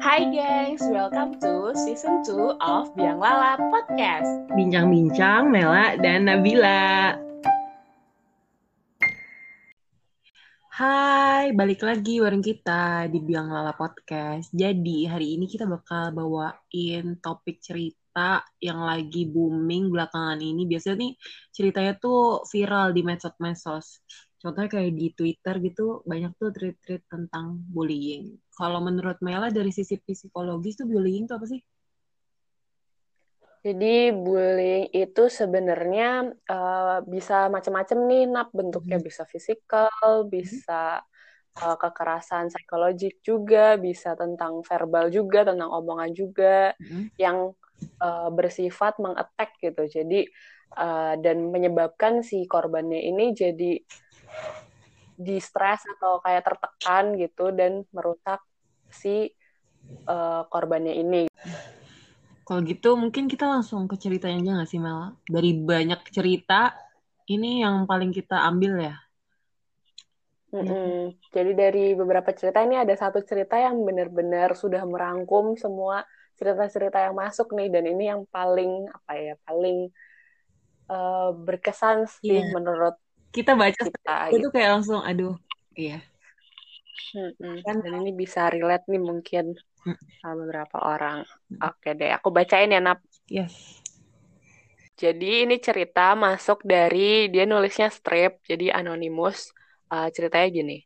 Hai gengs, welcome to season 2 of Biang Lala Podcast. Bincang-bincang Mela dan Nabila. Hai, balik lagi bareng kita di Biang Lala Podcast. Jadi hari ini kita bakal bawain topik cerita yang lagi booming belakangan ini. Biasanya nih ceritanya tuh viral di medsos-medsos. Contohnya kayak di Twitter gitu, banyak tuh tweet-tweet tentang bullying. Kalau menurut Mela dari sisi psikologis tuh bullying tuh apa sih? Jadi bullying itu sebenarnya uh, bisa macam-macam nih, nap bentuknya hmm. bisa fisikal, bisa uh, kekerasan psikologik juga, bisa tentang verbal juga, tentang omongan juga, hmm. yang uh, bersifat mengattack gitu. Jadi uh, dan menyebabkan si korbannya ini jadi di stres atau kayak tertekan gitu dan merusak si uh, korbannya ini. Kalau gitu mungkin kita langsung ke ceritanya aja nggak sih Mel? Dari banyak cerita ini yang paling kita ambil ya. Mm -hmm. Jadi dari beberapa cerita ini ada satu cerita yang benar-benar sudah merangkum semua cerita-cerita yang masuk nih dan ini yang paling apa ya paling uh, berkesan sih yeah. menurut kita baca kita, itu gitu. kayak langsung aduh iya hmm, kan dan ini bisa relate nih mungkin hmm. sama beberapa orang oke deh aku bacain ya nap yes jadi ini cerita masuk dari dia nulisnya strip jadi anonimus uh, ceritanya gini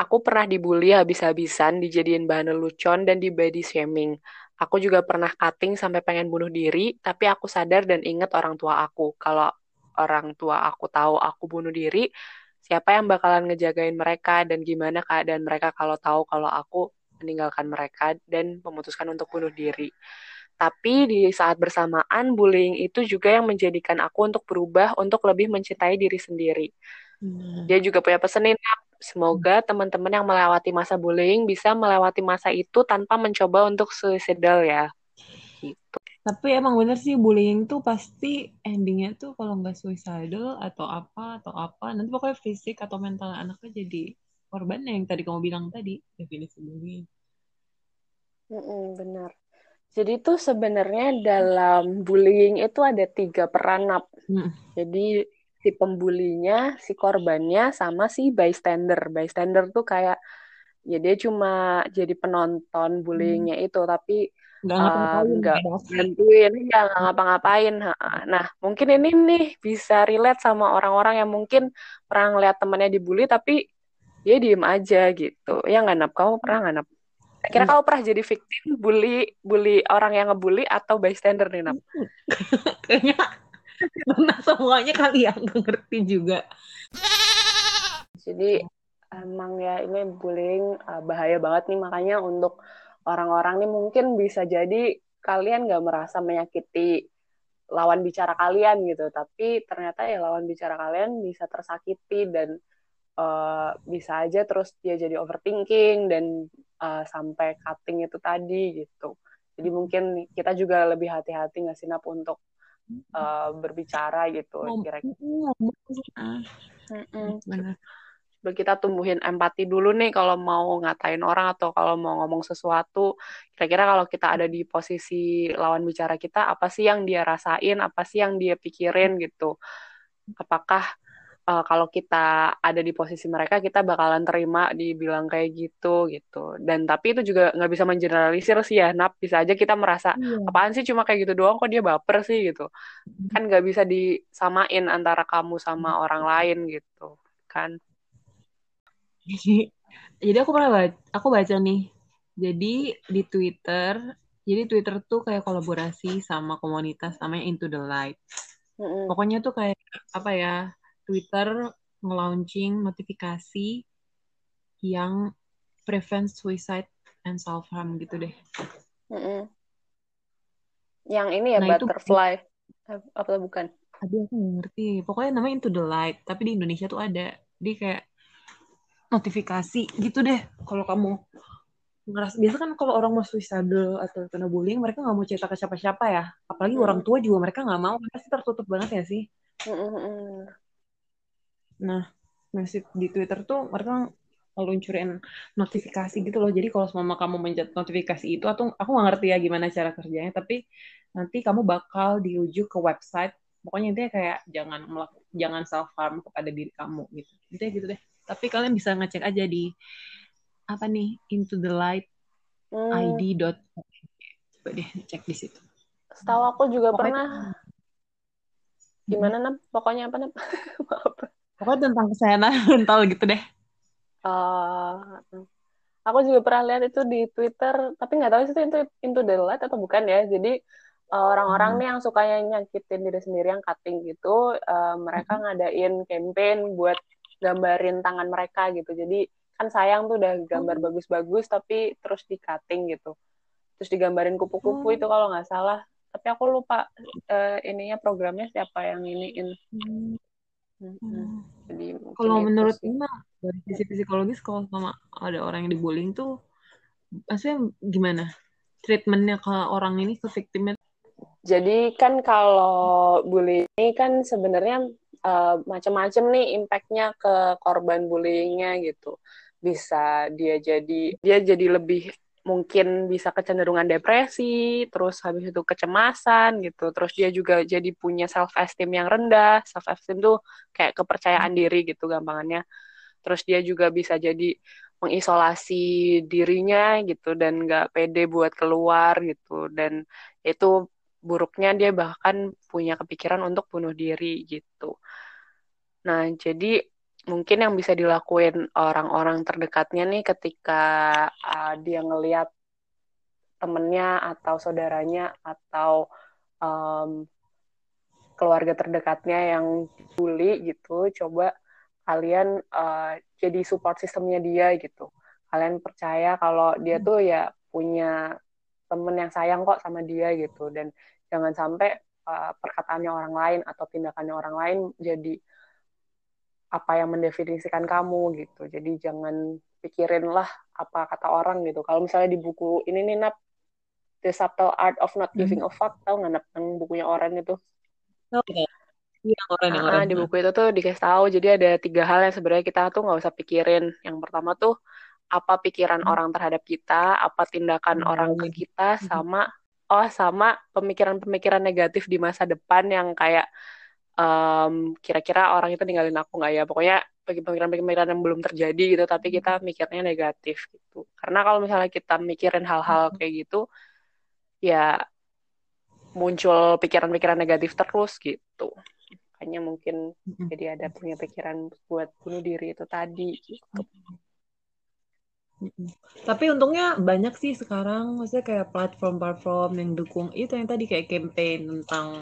Aku pernah dibully habis-habisan, dijadiin bahan lelucon, dan di body shaming. Aku juga pernah cutting sampai pengen bunuh diri, tapi aku sadar dan inget orang tua aku. Kalau orang tua aku tahu aku bunuh diri, siapa yang bakalan ngejagain mereka dan gimana keadaan mereka kalau tahu kalau aku meninggalkan mereka dan memutuskan untuk bunuh diri. Tapi di saat bersamaan bullying itu juga yang menjadikan aku untuk berubah untuk lebih mencintai diri sendiri. Hmm. Dia juga punya pesan semoga teman-teman yang melewati masa bullying bisa melewati masa itu tanpa mencoba untuk suicidal ya. Tapi emang bener sih bullying tuh pasti endingnya tuh kalau nggak suicidal atau apa atau apa nanti pokoknya fisik atau mental anaknya jadi korban yang tadi kamu bilang tadi definisi bullying. Mm -mm, benar. Jadi tuh sebenarnya dalam bullying itu ada tiga peran. Mm. Jadi si pembulinya, si korbannya, sama si bystander. Bystander tuh kayak ya dia cuma jadi penonton bullyingnya mm. itu, tapi nggak ngapa-ngapain nggak bantuin ya nggak ngapa-ngapain. Nah mungkin ini nih bisa relate sama orang-orang yang mungkin pernah ngeliat temannya dibully tapi dia diem aja gitu. Ya nggak nap? Kamu pernah nggak nap? Kira kamu pernah jadi victim bully bully orang yang ngebully atau bystander nih nap? Kayaknya pernah semuanya kali ya nggak ngerti juga. Jadi emang ya ini bullying uh, bahaya banget nih. Makanya untuk orang-orang nih mungkin bisa jadi kalian nggak merasa menyakiti lawan bicara kalian gitu, tapi ternyata ya lawan bicara kalian bisa tersakiti dan uh, bisa aja terus dia jadi overthinking dan uh, sampai cutting itu tadi gitu. Jadi mungkin kita juga lebih hati-hati nggak sih Nap untuk uh, berbicara gitu kira-kira. Benar kita tumbuhin empati dulu nih kalau mau ngatain orang atau kalau mau ngomong sesuatu. Kira-kira kalau kita ada di posisi lawan bicara kita apa sih yang dia rasain? Apa sih yang dia pikirin gitu? Apakah uh, kalau kita ada di posisi mereka kita bakalan terima dibilang kayak gitu gitu. Dan tapi itu juga nggak bisa mengeneralisir sih ya nap. Bisa aja kita merasa yeah. apaan sih cuma kayak gitu doang kok dia baper sih? gitu. Kan nggak bisa disamain antara kamu sama orang lain gitu kan jadi aku pernah baca, aku baca nih. Jadi di Twitter, jadi Twitter tuh kayak kolaborasi sama komunitas namanya Into the Light. Mm-hmm. Pokoknya tuh kayak apa ya, Twitter nge-launching notifikasi yang prevent suicide and self harm gitu deh. Mm-hmm. Yang ini ya nah, butterfly itu, apa bukan? Aduh aku ngerti. Pokoknya namanya Into the Light, tapi di Indonesia tuh ada. Dia kayak notifikasi gitu deh kalau kamu ngerasa biasa kan kalau orang mau suicidal atau kena bullying mereka nggak mau cerita ke siapa-siapa ya apalagi mm. orang tua juga mereka nggak mau pasti tertutup banget ya sih mm. nah masih di Twitter tuh mereka ngeluncurin notifikasi gitu loh. Jadi kalau semua kamu mencet notifikasi itu, atau aku nggak ngerti ya gimana cara kerjanya, tapi nanti kamu bakal dirujuk ke website. Pokoknya intinya kayak jangan jangan self harm kepada diri kamu gitu. Intinya gitu deh. Tapi kalian bisa ngecek aja di apa nih into the light Hmm, id. Coba deh cek di situ. setahu aku juga Pokoknya- pernah gimana Nap? Pokoknya apa Nap? Maaf. Pokoknya tentang kesehatan mental gitu deh. Eh, aku juga pernah lihat itu di Twitter, tapi nggak tahu sih itu into, into the light atau bukan ya. Jadi eh, orang-orang Hmm. nih yang sukanya nyakitin diri sendiri yang cutting gitu, eh, mereka Hmm. ngadain campaign buat gambarin tangan mereka gitu. Jadi kan sayang tuh udah gambar Oh. bagus-bagus tapi terus di cutting gitu. Terus digambarin kupu-kupu Oh. itu kalau nggak salah. Tapi aku lupa eh, ininya programnya siapa yang iniin. Hmm. Mm-mm. Jadi Kalau menurut. Ima dari sisi psikologis kalau sama ada orang yang dibullying tuh maksudnya gimana? Treatmentnya ke orang ini ke victimnya Jadi kan kalau bullying ini kan sebenarnya eh, macam-macam nih impactnya ke korban bullyingnya gitu. Bisa dia jadi dia jadi lebih mungkin bisa kecenderungan depresi, terus habis itu kecemasan gitu. Terus dia juga jadi punya self esteem yang rendah. Self esteem tuh kayak kepercayaan diri gitu gampangannya. Terus dia juga bisa jadi mengisolasi dirinya gitu dan nggak pede buat keluar gitu dan itu buruknya dia bahkan punya kepikiran untuk bunuh diri gitu. Nah, jadi mungkin yang bisa dilakuin orang-orang terdekatnya nih ketika uh, dia ngelihat temennya atau saudaranya atau um, keluarga terdekatnya yang bully gitu, coba kalian uh, jadi support sistemnya dia gitu. Kalian percaya kalau dia tuh ya punya temen yang sayang kok sama dia gitu dan jangan sampai uh, perkataannya orang lain atau tindakannya orang lain jadi apa yang mendefinisikan kamu gitu. Jadi jangan pikirin lah apa kata orang gitu. Kalau misalnya di buku ini nih Nap, The Subtle Art of Not Giving a Fuck, tau nggak Nap yang bukunya orang itu? Oke. Iya, orang yang Ah, orang. di buku itu tuh dikasih tahu jadi ada tiga hal yang sebenarnya kita tuh nggak usah pikirin. Yang pertama tuh apa pikiran Hmm. orang terhadap kita, apa tindakan Hmm, orang ke kita, sama oh sama pemikiran-pemikiran negatif di masa depan yang kayak em, kira-kira orang itu ninggalin aku nggak ya? Pokoknya bagi pemikiran-pemikiran yang belum terjadi gitu, tapi kita mikirnya negatif gitu. Karena kalau misalnya kita mikirin hal-hal kayak gitu, ya muncul pikiran-pikiran negatif terus gitu. Makanya mungkin jadi ada punya pikiran buat bunuh diri itu tadi gitu. Tapi untungnya banyak sih sekarang, maksudnya kayak platform-platform yang dukung itu yang tadi kayak campaign tentang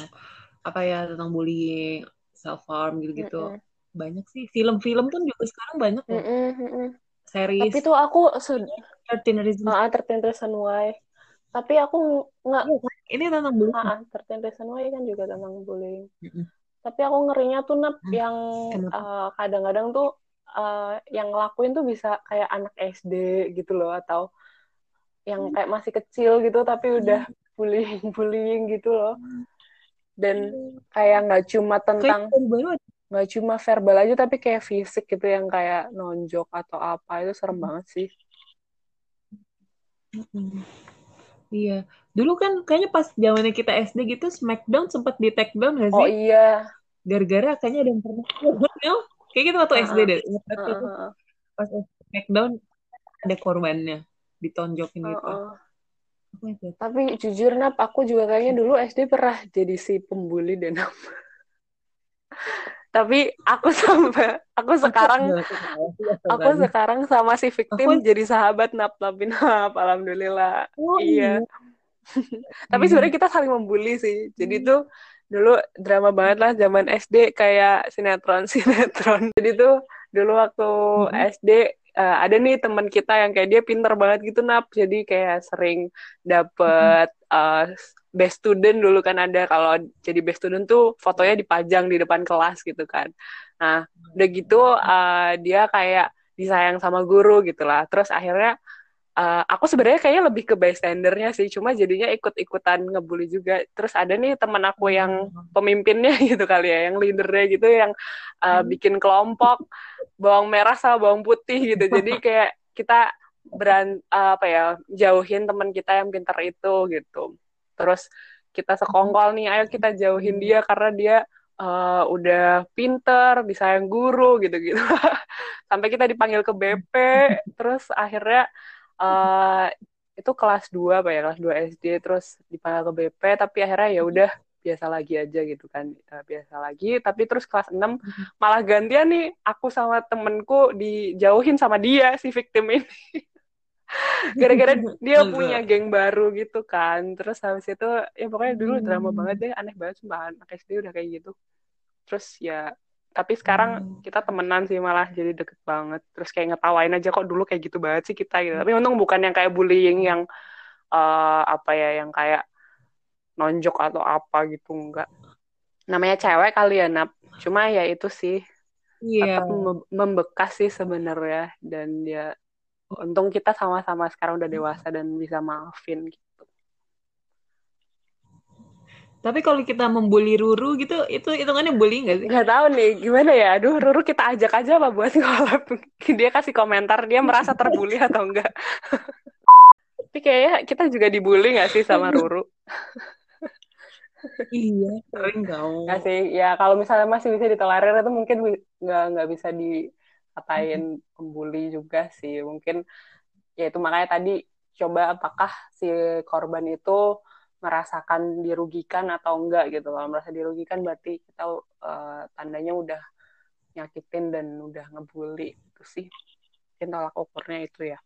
apa ya tentang bullying, self harm gitu-gitu. Mm-mm. Banyak sih film-film pun juga sekarang banyak loh. Mm-mm, mm-mm. Series Tapi tuh aku sudah 13 Reasons. ah 13 Reasons Why. Tapi aku nggak Iya kan? Ini tentang bullying. ah 13 Reasons Why kan juga tentang bullying. Mm-mm. Tapi aku ngerinya tuh nap yang eh, kadang-kadang tuh eh, yang ngelakuin tuh bisa kayak anak SD gitu loh atau yang kayak masih kecil gitu tapi udah bullying bullying gitu loh. Dan kayak nggak cuma tentang nggak cuma verbal aja tapi kayak fisik gitu yang kayak nonjok atau apa itu serem banget sih. Iya. Dulu kan kayaknya pas zamannya kita SD gitu Smackdown sempat di take down gak Oh sih? iya. Gara-gara kayaknya ada yang pernah Kayak gitu waktu SD deh. Ingat itu ah, ah, pas Smackdown ada korbannya ditonjokin ah, gitu. Tapi jujur nap aku juga kayaknya dulu SD pernah jadi si pembuli deh nap. Tapi aku sampai aku sekarang aku sekarang sama si victim Aku- jadi sahabat nap tapi nap alhamdulillah. Oh, Iya. Tapi sebenarnya kita saling membuli sih. Jadi tuh dulu drama banget lah zaman SD kayak sinetron sinetron. Jadi tuh dulu waktu Mhm. SD eh, ada nih teman kita yang kayak dia pinter banget gitu nap. Jadi kayak sering dapet eh, best student dulu kan ada kalau jadi best student tuh fotonya dipajang di depan kelas gitu kan. Nah udah gitu eh, dia kayak disayang sama guru gitu lah. Terus akhirnya uh, aku sebenarnya kayaknya lebih ke bystandernya sih cuma jadinya ikut-ikutan ngebully juga. Terus ada nih teman aku yang Hmm. pemimpinnya gitu kali ya yang leadernya gitu yang uh, bikin kelompok bawang merah sama bawang putih gitu. Jadi kayak kita beran uh, apa ya jauhin teman kita yang pintar itu gitu. Terus kita sekongkol nih ayo kita jauhin dia karena dia uh, udah pinter disayang guru gitu-gitu. Sampai kita dipanggil ke BP terus akhirnya uh, itu kelas 2 apa ya kelas 2 SD terus dipanggil ke BP tapi akhirnya ya udah biasa lagi aja gitu kan uh, biasa lagi. Tapi terus kelas 6 malah gantian nih aku sama temenku dijauhin sama dia si victim ini. Gara-gara dia punya geng baru gitu kan. Terus habis itu ya pokoknya dulu drama banget deh aneh banget sumpah anak SD udah kayak gitu. Terus ya tapi sekarang kita temenan sih malah jadi deket banget. Terus kayak ngetawain aja kok dulu kayak gitu banget sih kita? gitu. Tapi untung bukan yang kayak bullying yang uh, apa ya yang kayak nonjok atau apa gitu enggak. Namanya cewek kali ya nap. Cuma ya itu sih Iya. tetap membekas sih sebenarnya. Dan ya untung kita sama-sama sekarang udah dewasa dan bisa maafin gitu. Tapi kalau kita membuli Ruru gitu, itu hitungannya bully nggak sih? Gak tahu nih gimana ya. Aduh, Ruru kita ajak aja apa buat collab. Dia kasih komentar dia merasa terbully atau enggak. Tapi kayaknya kita juga dibully gak sih sama Ruru? iya, sering. Gak sih, ya kalau misalnya masih bisa ditolerir itu mungkin nggak nggak bisa dikatain pembuli juga sih. Mungkin ya itu makanya tadi coba apakah si korban itu merasakan dirugikan atau enggak gitu. Kalau merasa dirugikan berarti kita uh, tandanya udah nyakitin dan udah ngebully itu sih. Mungkin tolak ukurnya itu ya.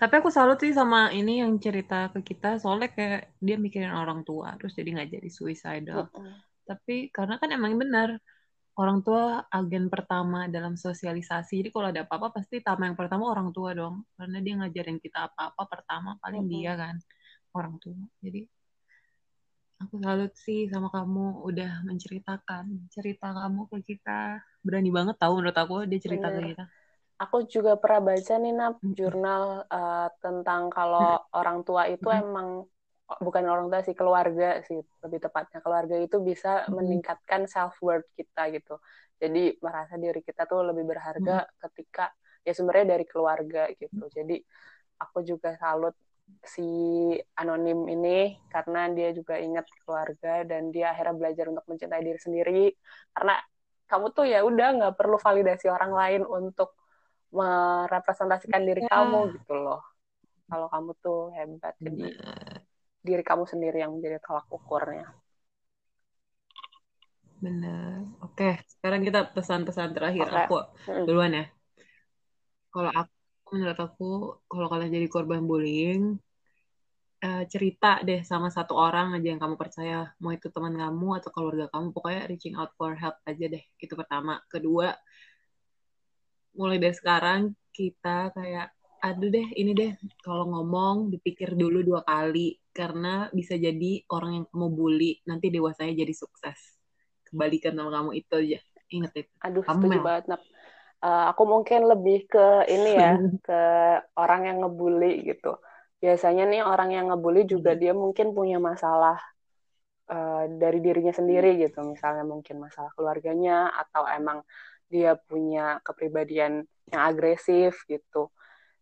Tapi aku salut sih sama ini yang cerita ke kita soalnya kayak dia mikirin orang tua terus jadi nggak jadi suicidal. Mm -mm. Tapi karena kan emang benar orang tua agen pertama dalam sosialisasi. Jadi kalau ada apa-apa pasti tama yang pertama orang tua dong. Karena dia ngajarin kita apa-apa pertama paling Mm-mm. dia kan orang tua. Jadi aku salut sih sama kamu udah menceritakan cerita kamu ke kita. Berani banget tahu menurut aku dia cerita Bener. ke kita. Aku juga pernah baca nih Nap jurnal uh, tentang kalau orang tua itu emang bukan orang tua sih keluarga sih lebih tepatnya keluarga itu bisa Mm-mm. meningkatkan self worth kita gitu. Jadi merasa diri kita tuh lebih berharga ketika ya sebenarnya dari keluarga gitu. Jadi aku juga salut si anonim ini karena dia juga ingat keluarga dan dia akhirnya belajar untuk mencintai diri sendiri karena kamu tuh ya udah nggak perlu validasi orang lain untuk merepresentasikan diri Ya. kamu gitu loh. Kalau kamu tuh hebat, jadi diri kamu sendiri yang menjadi tolak ukurnya. Bener. Oke, sekarang kita pesan-pesan terakhir. Oke. Aku duluan ya. Kalau aku, menurut aku, kalau kalian jadi korban bullying, eh, cerita deh sama satu orang aja yang kamu percaya. Mau itu teman kamu atau keluarga kamu. Pokoknya reaching out for help aja deh. Itu pertama. Kedua, mulai dari sekarang kita kayak, aduh deh, ini deh, kalau ngomong dipikir dulu dua kali. Karena bisa jadi orang yang kamu bully, nanti dewasanya jadi sukses. Kebalikan sama kamu itu aja. Ingat itu. Aduh, Kamu, setuju Mel. banget, Nap. Eh, aku mungkin lebih ke ini ya, ke orang yang ngebully gitu. Biasanya nih orang yang ngebully juga dia mungkin punya masalah eh, dari dirinya sendiri gitu. Misalnya mungkin masalah keluarganya atau emang dia punya kepribadian yang agresif gitu.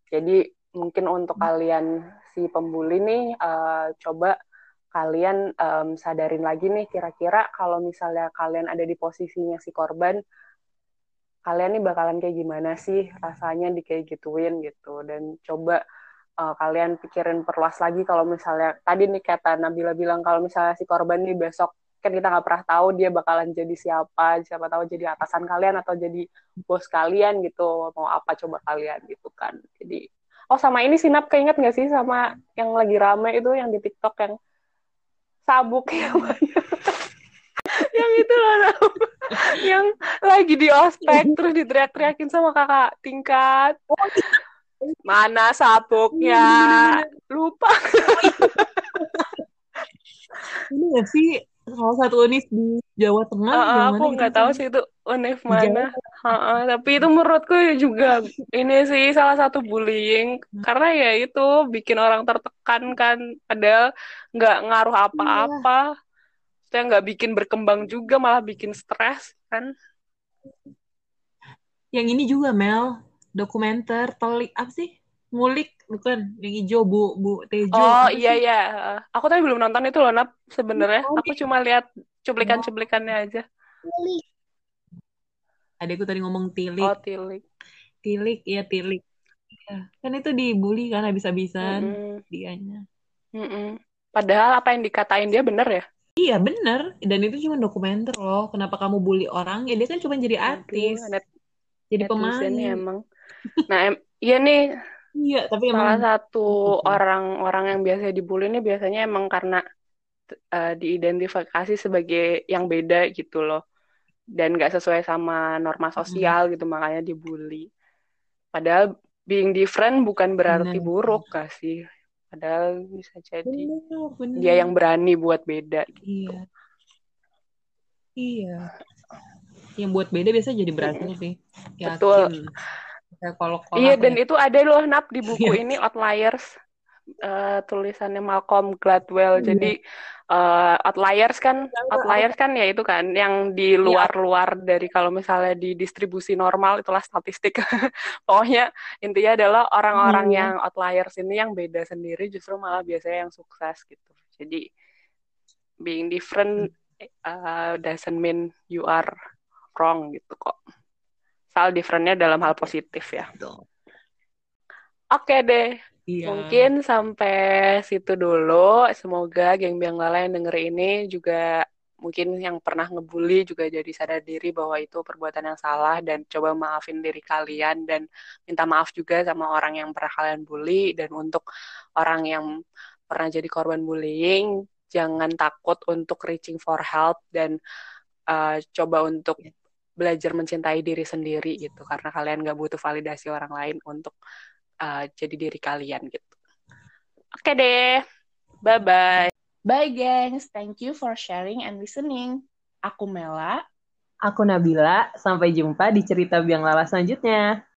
Jadi mungkin untuk kalian si pembuli nih eh, coba kalian em, sadarin lagi nih kira-kira kalau misalnya kalian ada di posisinya si korban kalian nih bakalan kayak gimana sih rasanya di kayak gituin gitu. Dan coba uh, kalian pikirin perluas lagi kalau misalnya tadi nih kata Nabila bilang kalau misalnya si korban nih besok kan kita nggak pernah tahu dia bakalan jadi siapa siapa tahu jadi atasan kalian atau jadi bos kalian gitu mau apa coba kalian gitu kan. Jadi oh sama ini sinap keinget nggak sih sama yang lagi rame itu yang di TikTok yang sabuk yang yang itu loh yang lagi di ospek terus diteriak-teriakin sama kakak tingkat. Mana sabuknya? Lupa. Ini gak sih? Salah satu univ di Jawa Tengah Uh, aku mana gitu nggak tahu kan? sih itu univ mana. Tapi itu menurutku juga ini sih salah satu bullying. Karena ya itu bikin orang tertekan kan padahal nggak ngaruh iya. apa-apa. Saya nggak bikin berkembang juga malah bikin stres kan. yang ini juga Mel. Dokumenter telik apa sih? Ngulik bukan. Yang hijau bu bu Tejo. Oh iya sih? iya. Aku tadi belum nonton itu loh Nap sebenarnya. oh, Aku cuma lihat cuplikan-cuplikannya aja. Adekku tadi ngomong Oh tilik Tilik. tilik ya tilik ya. kan itu dibully kan habis-habisan Mm-mm. dianya Mm-mm. Padahal apa yang dikatain dia bener ya? iya bener dan itu cuma dokumenter loh kenapa kamu bully orang ya dia kan cuma jadi Aduh, artis net jadi netizen pemain ya emang. Nah, em- iya nih iya tapi salah emang satu orang-orang yang biasa dibully ini biasanya emang karena eh, diidentifikasi sebagai yang beda gitu loh. Dan nggak sesuai sama norma sosial gitu, makanya dibully. Padahal being different bukan berarti bener buruk gak sih? Padahal bisa jadi bener dia yang bener berani buat beda gitu. iya iya yang buat beda biasa jadi berhasil sih Betul. yakin kayak kalau kalau Iya, dan ya itu ada loh Nap di buku Iya. ini Outliers eh, tulisannya Malcolm Gladwell. Iya. Jadi eh, Outliers kan Tahu, Outliers kan ya itu kan yang di Iya. luar-luar dari kalau misalnya di distribusi normal itulah statistik. Pokoknya intinya adalah orang-orang Iya. yang outliers ini yang beda sendiri justru malah biasanya yang sukses gitu. Jadi being different uh, doesn't mean you are wrong gitu kok. Soal differentnya dalam hal positif ya. Oke deh, Iya. mungkin sampai situ dulu. Semoga geng Biang Lala yang denger ini juga mungkin yang pernah ngebully juga jadi sadar diri bahwa itu perbuatan yang salah dan coba maafin diri kalian dan minta maaf juga sama orang yang pernah kalian bully dan untuk orang yang pernah jadi korban bullying jangan takut untuk reaching for help dan uh, coba untuk belajar mencintai diri sendiri gitu karena kalian gak butuh validasi orang lain untuk uh, jadi diri kalian gitu. Oke deh, bye bye. Bye gengs, thank you for sharing and listening. Aku Mela. Aku Nabila, sampai jumpa di cerita Biang Lala selanjutnya.